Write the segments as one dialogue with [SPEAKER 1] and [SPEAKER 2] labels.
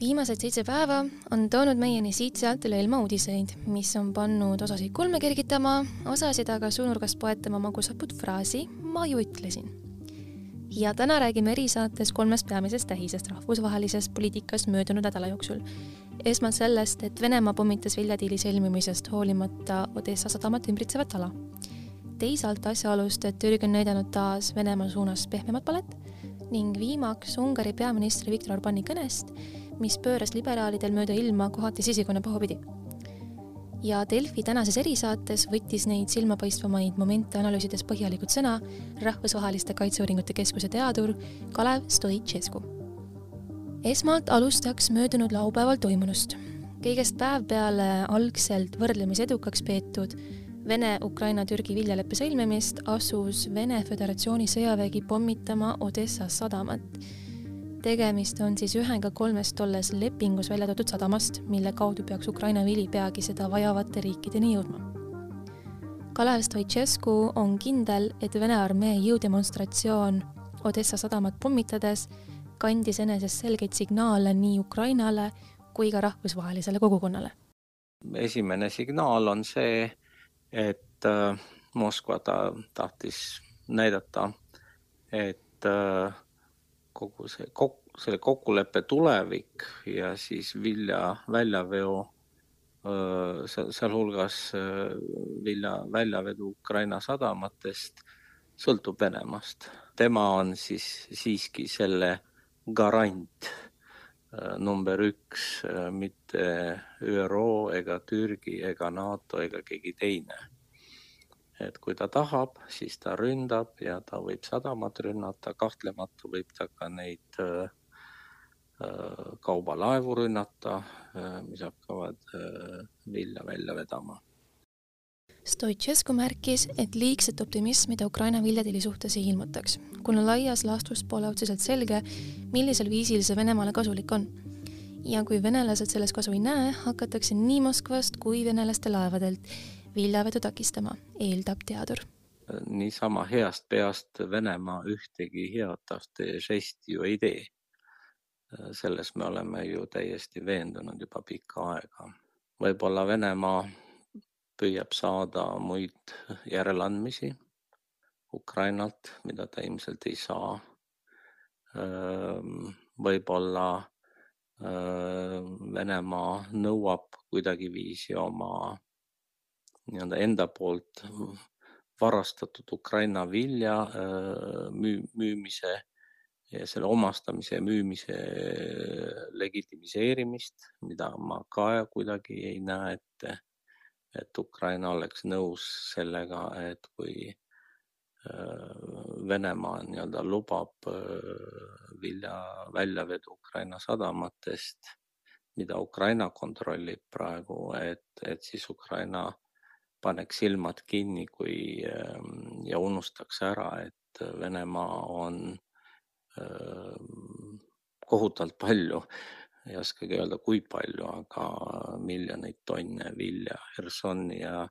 [SPEAKER 1] viimased seitse päeva on toonud meieni siit-sealt üle ilma uudiseid, mis on pannud osasid kulme kergitama, osasid aga suunurgast poetama magusaput fraasi ma ju ütlesin. ja täna räägime erisaates kolmest peamisest tähisest rahvusvahelises poliitikas möödunud nädala jooksul. esmalt sellest, et Venemaa pommitas viljadiili sõlmimisest hoolimata Odessa sadamat ümbritsevat ala. teisalt asjaolust, et Türgi on näidanud taas Venemaa suunas pehmemat palet ning viimaks Ungari peaministri Viktor Orbani kõnest mis pööras liberaalidel mööda ilma kohati sisikonna pahupidi. ja Delfi tänases erisaates võttis neid silmapaistvamaid momente analüüsides põhjalikult sõna Rahvusvaheliste Kaitseuuringute Keskuse teadur Kalev Stoicescu. esmalt alustaks möödunud laupäeval toimunust. kõigest päev peale algselt võrdlemisi edukaks peetud Vene-Ukraina-Türgi viljaleppe sõlmimist asus Vene Föderatsiooni sõjavägi pommitama Odessa sadamat tegemist on siis ühega kolmest tolles lepingus välja toodud sadamast, mille kaudu peaks Ukraina vili peagi seda vajavate riikideni jõudma. Kalev Stoicescu on kindel, et Vene armee jõudemonstratsioon Odessa sadamat pommitades kandis enesest selgeid signaale nii Ukrainale kui ka rahvusvahelisele kogukonnale.
[SPEAKER 2] esimene signaal on see, et äh, Moskva ta tahtis näidata, et äh, kogu see kok-, selle kokkuleppe tulevik ja siis vilja väljaveo, sealhulgas vilja väljavedu Ukraina sadamatest sõltub Venemaast. tema on siis siiski selle garant number üks, mitte ÜRO ega Türgi ega NATO ega keegi teine et kui ta tahab, siis ta ründab ja ta võib sadamat rünnata, kahtlemata võib ta ka neid äh, äh, kaubalaevu rünnata, äh, mis hakkavad vilja välja vedama.
[SPEAKER 1] Stoicescu märkis, et liigset optimismi ta Ukraina viljatili suhtes ei ilmutaks, kuna laias laastus pole otseselt selge, millisel viisil see Venemaale kasulik on. ja kui venelased selles kasu ei näe, hakatakse nii Moskvast kui venelaste laevadelt viljavedu takistama, eeldab teadur.
[SPEAKER 2] niisama heast peast Venemaa ühtegi head tahtežesti ju ei tee. selles me oleme ju täiesti veendunud juba pikka aega. võib-olla Venemaa püüab saada muid järeleandmisi Ukrainalt, mida ta ilmselt ei saa. võib-olla Venemaa nõuab kuidagiviisi oma nii-öelda enda poolt varastatud Ukraina vilja äh, müü-, müümise ja selle omastamise ja müümise legitimiseerimist, mida ma ka kuidagi ei näe ette, et Ukraina oleks nõus sellega, et kui äh, Venemaa nii-öelda lubab äh, vilja väljavedu Ukraina sadamatest, mida Ukraina kontrollib praegu, et, et siis Ukraina paneks silmad kinni, kui ähm, ja unustaks ära, et Venemaa on ähm, kohutavalt palju, ei oskagi öelda, kui palju, aga miljoneid tonne vilja Hersoni ja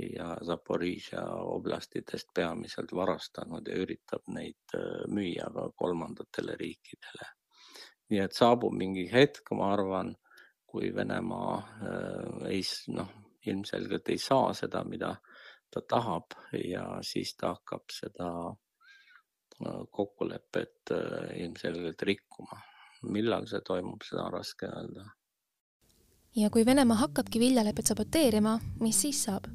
[SPEAKER 2] ja Zaporižja oblastitest peamiselt varastanud ja üritab neid äh, müüa ka kolmandatele riikidele. nii et saabub mingi hetk, ma arvan, kui Venemaa äh, ei noh, ilmselgelt ei saa seda, mida ta tahab ja siis ta hakkab seda äh, kokkulepet äh, ilmselgelt rikkuma. millal see toimub, seda on raske öelda.
[SPEAKER 1] ja kui Venemaa hakkabki viljalepet saboteerima, mis siis saab?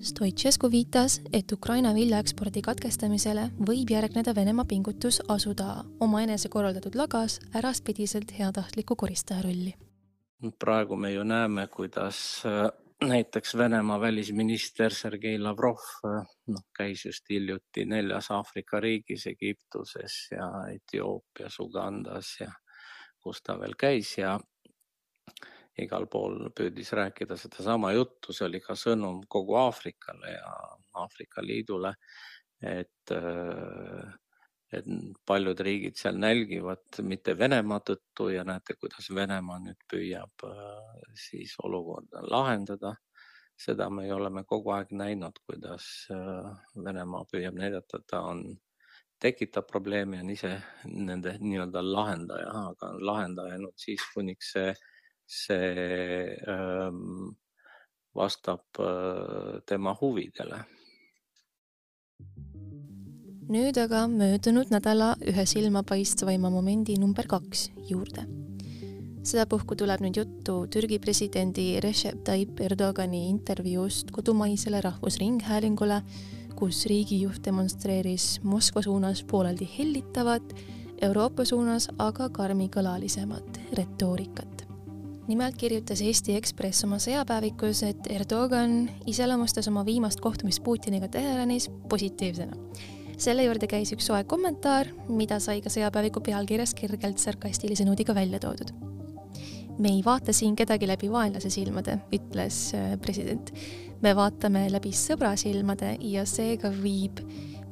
[SPEAKER 1] Stoicescu viitas, et Ukraina viljaekspordi katkestamisele võib järgneda Venemaa pingutus asuda omaenese korraldatud lagas äraspidiselt heatahtliku koristaja rolli.
[SPEAKER 2] praegu me ju näeme, kuidas äh, näiteks Venemaa välisminister Sergei Lavrov noh, käis just hiljuti neljas Aafrika riigis, Egiptuses ja Etioopias, Ugandas ja kus ta veel käis ja igal pool püüdis rääkida sedasama juttu, see oli ka sõnum kogu Aafrikale ja Aafrika Liidule, et äh, et paljud riigid seal nälgivad mitte Venemaa tõttu ja näete, kuidas Venemaa nüüd püüab äh, siis olukorda lahendada. seda me oleme kogu aeg näinud, kuidas äh, Venemaa püüab näidata, ta on tekitab probleemi, on ise nende nii-öelda lahendaja, aga lahendaja ainult siis, kuniks see, see ähm, vastab äh, tema huvidele.
[SPEAKER 1] Nüüd aga möödunud nädala ühe silmapaistvaima momendi number kaks juurde. sedapuhku tuleb nüüd juttu Türgi presidendi Recep Tayyip Erdogani intervjuust kodumaisele rahvusringhäälingule kus riigijuht demonstreeris Moskva suunas pooleldi hellitavat, Euroopa suunas aga karmikõlalisemat retoorikat. nimelt kirjutas Eesti Ekspress oma sõjapäevikus, et Erdogan iseloomustas oma viimast kohtumist Putiniga Teheranis positiivsena. Selle juurde käis üks soe kommentaar, mida sai ka sõjapäeviku pealkirjas kergelt sarkastilise noodiga välja toodud me ei vaata siin kedagi läbi vaenlase silmade, ütles äh, president me vaatame läbi sõbra silmade ja seega viib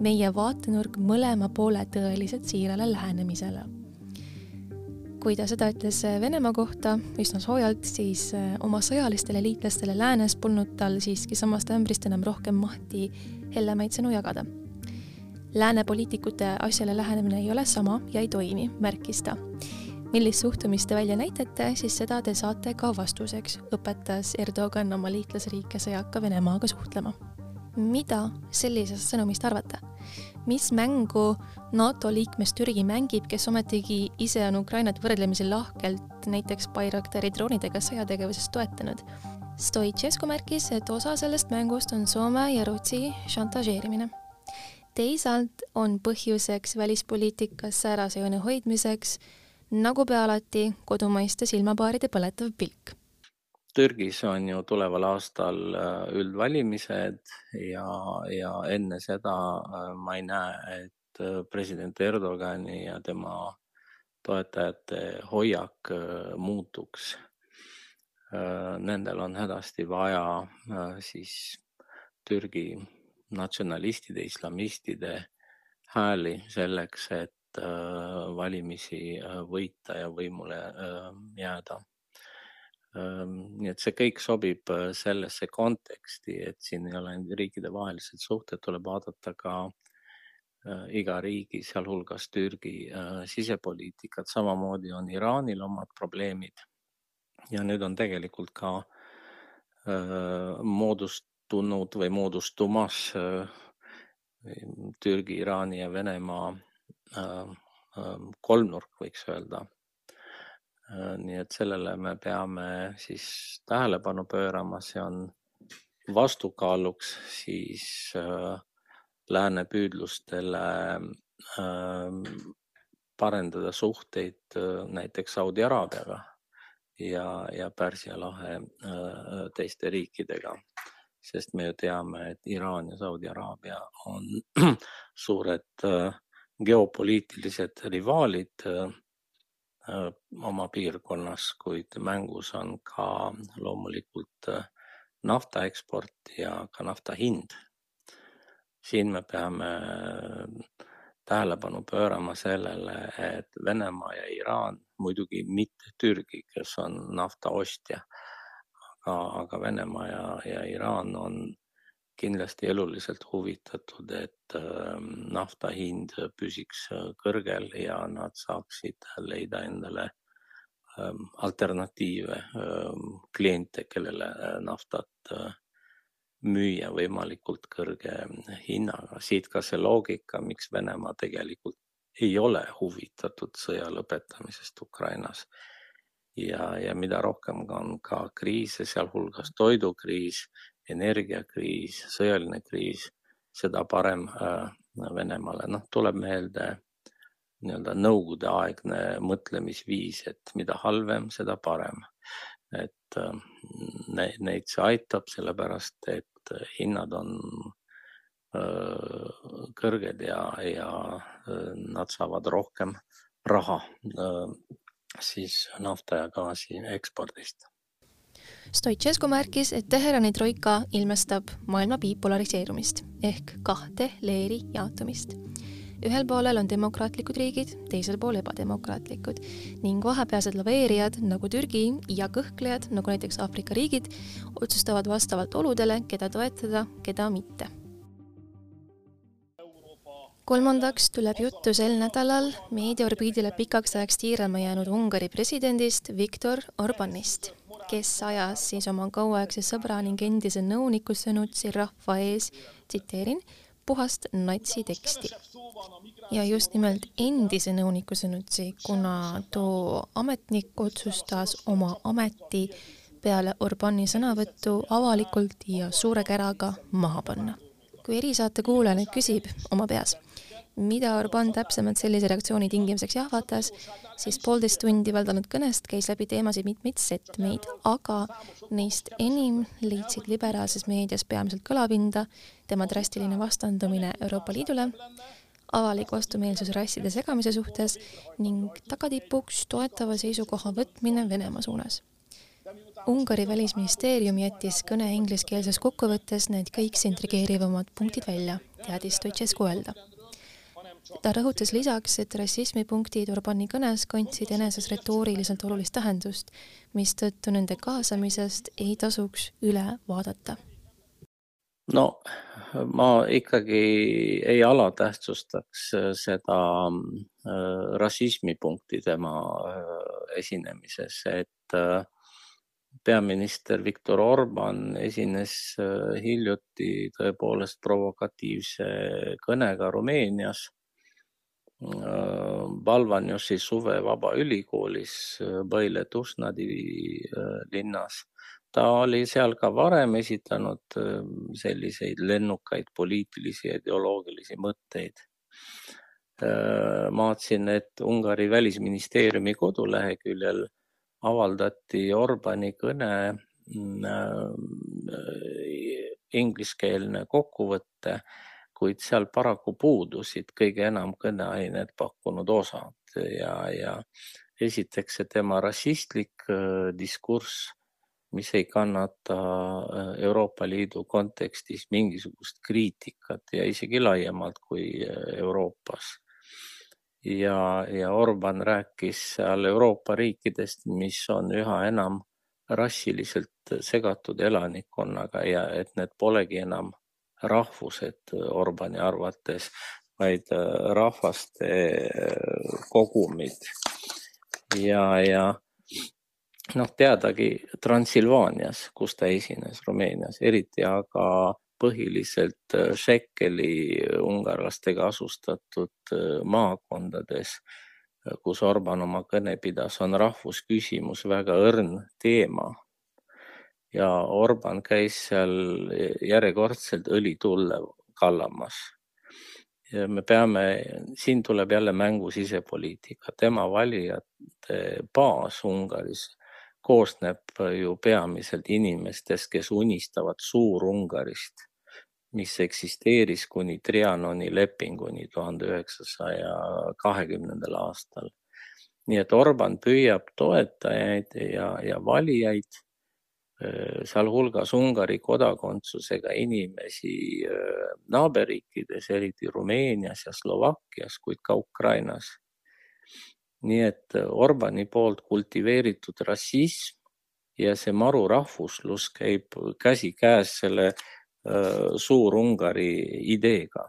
[SPEAKER 1] meie vaatenurk mõlema poole tõeliselt siirale lähenemisele. kui ta seda ütles Venemaa kohta üsna soojalt, siis äh, oma sõjalistele liitlastele läänes polnud tal siiski samast ämbrist enam rohkem mahti hellemaid sõnu jagada. Lääne poliitikute asjale lähenemine ei ole sama ja ei toimi, märkis ta millist suhtumist te välja näitate, siis seda te saate ka vastuseks, õpetas Erdogan oma liitlasriike sõjaka Venemaaga suhtlema. mida sellisest sõnumist arvata? mis mängu NATO liikmes Türgi mängib, kes ometigi ise on Ukrainat võrdlemisi lahkelt näiteks Bayraktari droonidega sõjategevuses toetanud? Stoicescu märkis, et osa sellest mängust on Soome ja Rootsi šantažeerimine teisalt on põhjuseks välispoliitikas säärase joone hoidmiseks nagu pea alati kodumaiste silmapaaride põletav pilk.
[SPEAKER 2] Türgis on ju tuleval aastal äh, üldvalimised ja, ja enne seda äh, ma ei näe, et äh, president Erdogani ja tema toetajate hoiak muutuks. Nendel on hädasti vaja siis Türgi natsionalistide, islamistide hääli selleks, et Äh, valimisi äh, võita ja võimule äh, jääda. Ähm, nii et see kõik sobib sellesse konteksti, et siin ei ole ainult riikidevahelised suhted, tuleb vaadata ka iga riigi, sealhulgas Türgi sisepoliitikat, samamoodi on Iraanil omad probleemid. ja nüüd on tegelikult ka moodustunud või moodustumas Türgi, Iraani ja Venemaa Äh, kolmnurk, võiks öelda. Äh, nii et sellele me peame siis tähelepanu pöörama, see on vastukaaluks siis äh, lääne püüdlustele parendada suhteid näiteks Saudi Araabiaga ja, ja Pärsia lahe teiste riikidega, sest me ju teame, et Iraan ja Saudi Araabia on suured geopoliitilised rivaalid äh, äh, oma piirkonnas, kuid mängus on ka loomulikult äh, nafta eksport ja ka nafta hind. siin me peame tähelepanu pöörama sellele, et Venemaa ja Iraan, muidugi mitte Türgi, kes on nafta ostja, aga, Venemaa ja, ja Iraan on kindlasti eluliselt huvitatud, et ähm, nafta hind püsiks kõrgel ja nad saaksid leida endale ähm, alternatiive, ähm, kliente, kellele äh, naftat äh, müüa võimalikult kõrge hinnaga. siit ka see loogika, miks Venemaa tegelikult ei ole huvitatud sõja lõpetamisest Ukrainas. Ja, ja mida rohkem on ka kriise, sealhulgas toidukriis energiakriis, sõjaline kriis, seda parem äh, Venemaale. noh, tuleb meelde nii-öelda nõukogudeaegne mõtlemisviis, et mida halvem, seda parem. et äh, neid see aitab, sellepärast et hinnad on äh, kõrged ja, ja nad saavad rohkem raha siis nafta ja gaasi ekspordist
[SPEAKER 1] Stoicescu märkis, et Teherani troika ilmestab maailma bipolariseerumist ehk kahte leeri jaotumist. ühel poolel on demokraatlikud riigid, teisel pool ebademokraatlikud ning vahepealsed laveerijad nagu Türgi ja kõhklejad nagu näiteks Aafrika riigid otsustavad vastavalt oludele, keda toetada, keda mitte kolmandaks tuleb juttu sel nädalal meediaorbiidile pikaks ajaks tiirama jäänud Ungari presidendist Viktor Orbanist, kes ajas siis oma kauaaegse sõbra ning endise nõuniku sõnutsi rahva ees, tsiteerin, puhast natsiteksti. ja just nimelt endise nõuniku sõnutsi, kuna too ametnik otsustas oma ameti peale Orbani sõnavõttu avalikult ja suure käraga maha panna. Kui erisaate kuulaja nüüd küsib oma peas, mida Orban täpsemalt sellise reaktsiooni tingimuseks jahvatas, siis poolteist tundi valdanud kõnest käis läbi teemasid mitmeid setmeid, aga neist enim leidsid liberaalses meedias peamiselt kõlapinda tema drastiline vastandumine Euroopa Liidule, avalik vastumeelsus rasside segamise suhtes ning tagatipuks toetava seisukoha võtmine Venemaa suunas. Ungari välisministeerium jättis kõne ingliskeelses kokkuvõttes need kõikse intrigeerivamad punktid välja, teadis Stoicescu öelda ta rõhutas lisaks, et rassismipunktid Orbani kõnes kandsid eneses retooriliselt olulist tähendust, mistõttu nende kaasamisest ei tasuks üle vaadata.
[SPEAKER 2] no ma ikkagi ei alatähtsustaks seda äh, rassismipunkti tema äh, esinemises, et äh, peaminister Viktor Orban esines hiljuti tõepoolest provokatiivse kõnega Rumeenias Balvanjosi suvevabaülikoolis Bõile Tusnadi linnas. ta oli seal ka varem esitanud selliseid lennukaid poliitilisi ja ideoloogilisi mõtteid. vaatasin, et Ungari välisministeeriumi koduleheküljel avaldati Orbani kõne ingliskeelne kokkuvõte kuid seal paraku puudusid kõige enam kõneainet pakkunud osad ja, ja esiteks see tema rassistlik äh, diskurss, mis ei kannata äh, Euroopa Liidu kontekstis mingisugust kriitikat ja isegi laiemalt kui äh, Euroopas. Ja, ja Orban rääkis seal Euroopa riikidest, mis on üha enam rassiliselt segatud elanikkonnaga ja et need polegi enam rahvused Orbani arvates, vaid äh, rahvaste äh, kogumid. ja, ja noh, teadagi Transilvaanias, kus ta esines Rumeenias, eriti aga põhiliselt Šekeli äh, ungarlastega asustatud maakondades, kus Orban oma kõne pidas, on rahvusküsimus väga õrn teema. Ja Orban käis seal järjekordselt õlitulle kallamas. ja me peame, siin tuleb jälle mängu sisepoliitika, tema valijate baas Ungaris koosneb ju peamiselt inimestest, kes unistavad Suur-Ungarist, mis eksisteeris kuni Trianoni lepinguni tuhande üheksasaja kahekümnendal aastal. nii et Orban püüab toetajaid ja, ja valijaid Äh, sealhulgas Ungari kodakondsusega inimesi äh, naaberriikides, eriti Rumeenias ja Slovakkias, kuid ka Ukrainas. nii et äh, Orbani poolt kultiveeritud rassism ja see maru rahvuslus käib käsikäes selle Suur-Ungari ideega.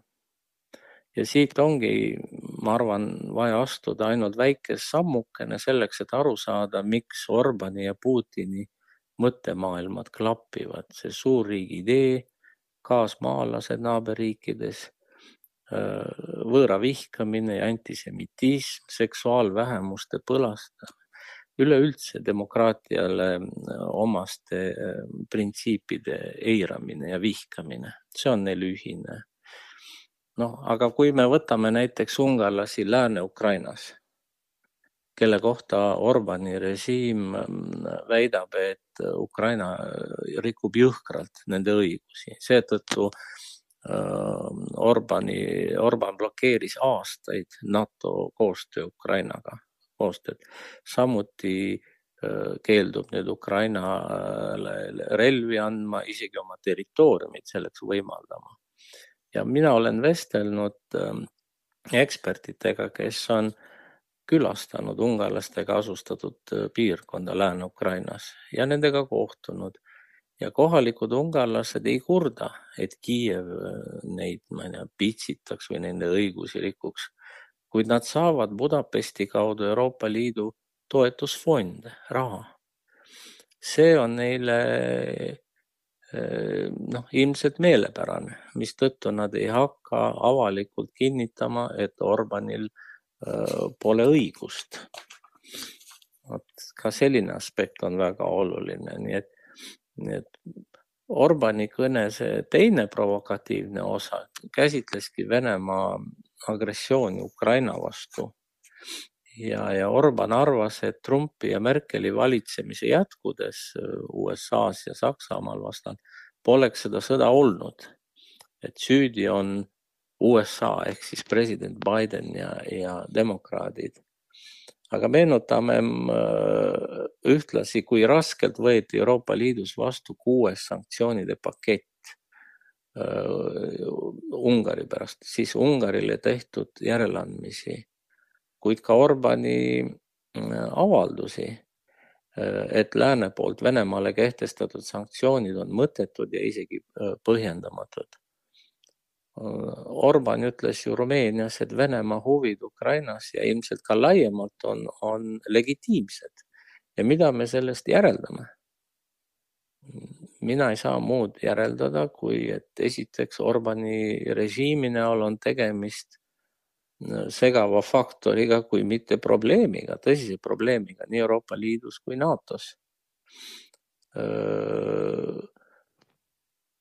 [SPEAKER 2] ja siit ongi, ma arvan, vaja astuda ainult väike sammukene selleks, et aru saada, miks Orbani ja Putini mõttemaailmad klapivad, see suurriigi idee, kaasmaalased naaberriikides, võõra vihkamine ja antisemitism, seksuaalvähemuste põlastamine, üleüldse demokraatiale omaste printsiipide eiramine ja vihkamine, see on neil ühine. noh, aga kui me võtame näiteks ungarlasi Lääne-Ukrainas kelle kohta Orbani režiim mm, väidab, et Ukraina rikub jõhkralt nende õigusi, seetõttu äh, Orbani, Orban blokeeris aastaid NATO koostöö Ukrainaga, koostööd. samuti äh, keeldub nüüd Ukrainale relvi andma, isegi oma territooriumit selleks võimaldama. ja mina olen vestelnud äh, ekspertidega, kes on külastanud ungarlastega asustatud äh, piirkonda Lääne-Ukrainas ja nendega kohtunud ja kohalikud ungarlased ei kurda, et Kiiev neid, ma ei tea, pitsitaks või nende õigusi rikuks, kuid nad saavad Budapesti kaudu Euroopa Liidu toetusfonde, raha. see on neile eh, noh, ilmselt meelepärane, mistõttu nad ei hakka avalikult kinnitama, et Orbanil eh, pole õigust. vot ka selline aspekt on väga oluline, nii et, nii et Orbani kõne see teine provokatiivne osa käsitleski Venemaa agressiooni Ukraina vastu ja, ja Orban arvas, et Trumpi ja Merkeli valitsemise jätkudes äh, USA-s ja Saksamaal vastand poleks seda sõda olnud. et süüdi on USA ehk siis president Biden ja, ja demokraadid. aga meenutame äh, ühtlasi, kui raskelt võeti Euroopa Liidus vastu kuues sanktsioonide pakett Ungari pärast, siis Ungarile tehtud järeleandmisi kuid ka Orbani mm, avaldusi, äh, et lääne poolt Venemaale kehtestatud sanktsioonid on mõttetud ja isegi äh, põhjendamatud. Äh, Orban ütles ju Rumeenias, et Venemaa huvid Ukrainas ja ilmselt ka laiemalt on, on legitiimsed. ja mida me sellest järeldame? Mina ei saa muud järeldada, kui et esiteks Orbani režiimi näol on tegemist segava faktoriga, kui mitte probleemiga, tõsise probleemiga nii Euroopa Liidus kui NATO-s.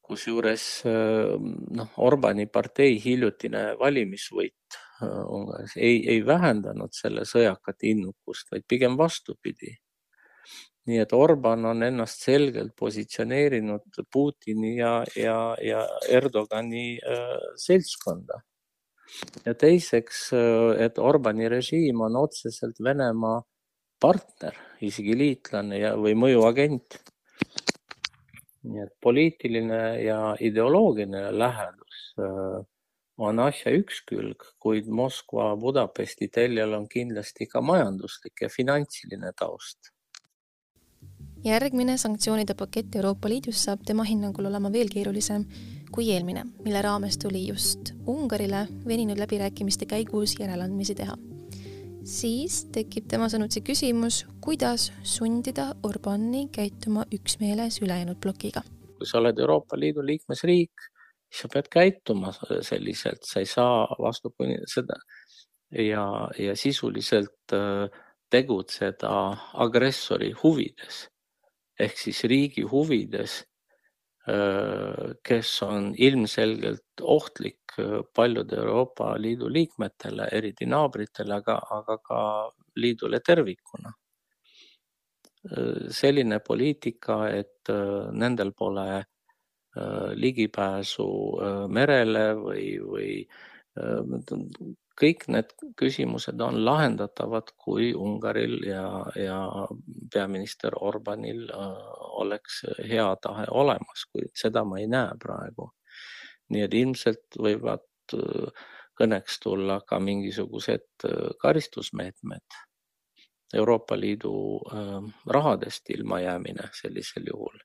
[SPEAKER 2] kusjuures noh, Orbani partei hiljutine valimisvõit Ungaris ei, ei vähendanud selle sõjakat innukust, vaid pigem vastupidi. Nii et Orban on ennast selgelt positsioneerinud Putini ja, ja, ja Erdogani seltskonda ja teiseks, äh, et Orbani režiim on otseselt Venemaa partner, isegi liitlane ja, või mõjuagent. nii et poliitiline ja ideoloogiline lähedus äh, on asja üks külg, kuid Moskva Budapesti teljel on kindlasti ka majanduslik ja finantsiline taust.
[SPEAKER 1] Järgmine sanktsioonide pakett Euroopa Liidus saab tema hinnangul olema veel keerulisem kui eelmine, mille raames tuli just Ungarile veninud läbirääkimiste käigus järeleandmisi teha. siis tekib tema sõnutsi küsimus, kuidas sundida Orbani käituma üksmeeles ülejäänud plokiga.
[SPEAKER 2] kui sa oled Euroopa Liidu liikmesriik, siis sa pead käituma selliselt, sa ei saa vastu seda ja, ja sisuliselt äh, tegutseda agressori huvides ehk siis riigi huvides kes on ilmselgelt ohtlik paljude Euroopa Liidu liikmetele, eriti naabritele, aga, aga ka liidule tervikuna. selline poliitika, et nendel pole ligipääsu merele või, või kõik need küsimused on lahendatavad, kui Ungaril ja, ja peaminister Orbanil äh, oleks hea tahe olemas, kuid seda ma ei näe praegu. nii et ilmselt võivad äh, kõneks tulla ka mingisugused äh, karistusmeetmed. Euroopa Liidu rahadest ilmajäämine sellisel juhul,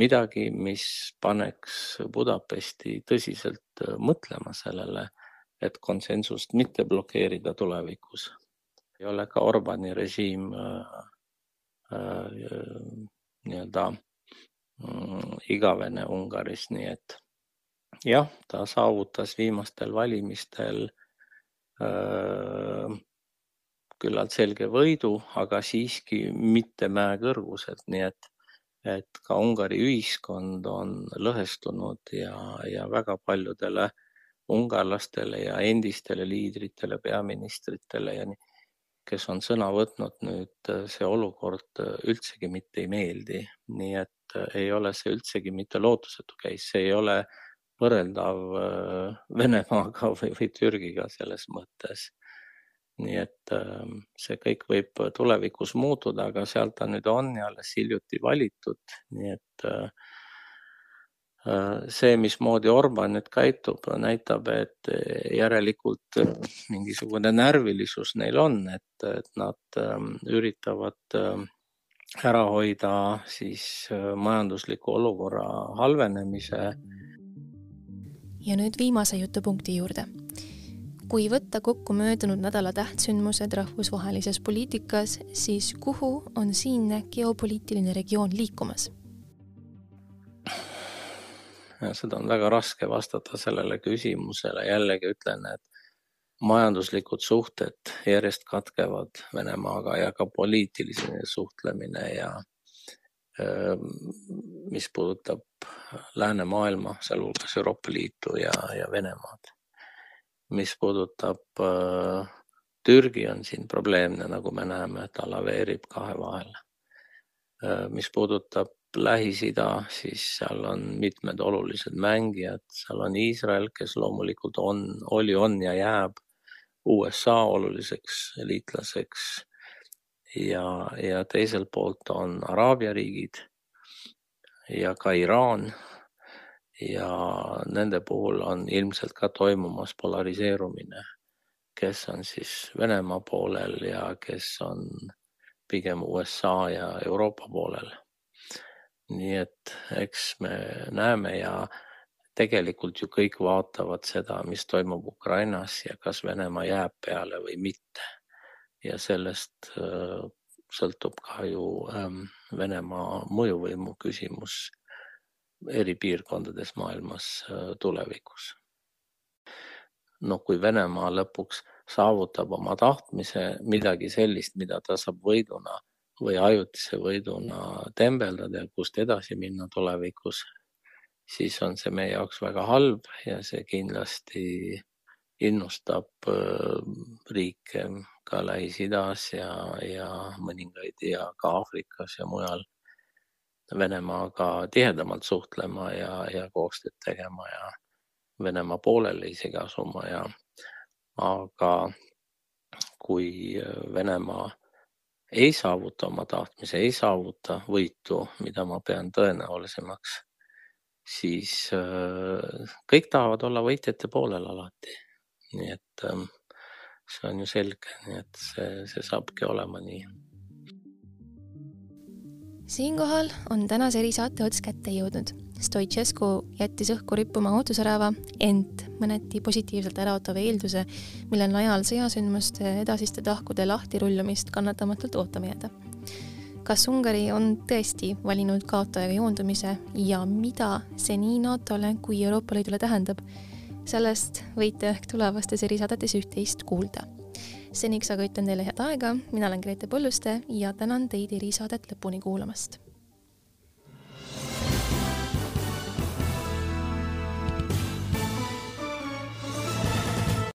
[SPEAKER 2] midagi, mis paneks Budapesti tõsiselt mõtlema sellele et konsensust mitte blokeerida tulevikus. ei ole ka Orbani režiim äh, äh, nii-öelda äh, igavene Ungaris, nii et jah, ta saavutas viimastel valimistel äh, küllalt selge võidu, aga siiski mitte mäekõrguselt, nii et, et ka Ungari ühiskond on lõhestunud ja, ja väga paljudele äh, ungarlastele ja endistele liidritele, peaministritele ja nii, kes on sõna võtnud nüüd, äh, see olukord äh, üldsegi mitte ei meeldi, nii et äh, ei ole see üldsegi mitte lootusetu case, see ei ole võrreldav Venemaaga või, või Türgiga selles mõttes. nii et ähm, see kõik võib tulevikus muutuda, aga seal ta nüüd on ja alles hiljuti valitud, nii et Äh, see, mismoodi Orban nüüd käitub, näitab, et järelikult mingisugune närvilisus neil on, et, et nad ähm, üritavad ähm, ära hoida siis äh, majandusliku olukorra halvenemise.
[SPEAKER 1] ja nüüd viimase jutupunkti juurde. kui võtta kokku möödunud nädala tähtsündmused rahvusvahelises poliitikas, siis kuhu on siinne geopoliitiline regioon liikumas?
[SPEAKER 2] Seda on väga raske vastata sellele küsimusele, jällegi ütlen, et majanduslikud suhted järjest katkevad Venemaaga ja ka poliitiline suhtlemine ja ähm, mis puudutab läänemaailma, sealhulgas Euroopa Liitu ja, ja Venemaad. mis puudutab äh, Türgi on siin probleemne, nagu me näeme, ta laveerib kahe vahel äh,. mis puudutab Lähis-Ida, siis seal on mitmed olulised mängijad, seal on Iisrael, kes loomulikult on, oli, on ja jääb USA oluliseks liitlaseks ja, ja teiselt poolt on Araabia riigid ja ka Iraan. ja nende puhul on ilmselt ka toimumas polariseerumine, kes on siis Venemaa poolel ja kes on pigem USA ja Euroopa poolel. Nii et eks me näeme ja tegelikult ju kõik vaatavad seda, mis toimub Ukrainas ja kas Venemaa jääb peale või mitte. ja sellest äh, sõltub ka ju ähm, Venemaa mõjuvõimu küsimus eri piirkondades maailmas äh, tulevikus. no kui Venemaa lõpuks saavutab oma tahtmise midagi sellist, mida ta saab võiduna või ajutise võiduna tembeldada ja kust edasi minna tulevikus, siis on see meie jaoks väga halb ja see kindlasti innustab äh, riike ka Lähis-Idas ja, ja mõningaid ja ka Aafrikas ja mujal Venemaaga tihedamalt suhtlema ja, ja koostööd tegema ja Venemaa poolele isegi asuma ja aga kui Venemaa ei saavuta oma tahtmise, ei saavuta võitu, mida ma pean tõenäolisemaks siis äh, kõik tahavad olla võitjate poolel alati. nii et ähm, see on ju selge, nii et see, see saabki olema nii.
[SPEAKER 1] siinkohal on tänase erisaate ots kätte jõudnud. Stoicescu jättis õhku rippuma ootusärava, ent mõneti positiivselt äraootava eelduse, mille najal sõjasündmuste edasiste tahkude lahtirullumist kannatamatult ootama jääda kas Ungari on tõesti valinud kaotajaga joondumise ja mida see nii NATO-le kui Euroopa Liidule tähendab? sellest võite ehk tulevastes erisaadetes üht-teist kuulda. seniks aga ütlen teile head aega, mina olen Grete Põlluste ja tänan teid erisaadet lõpuni kuulamast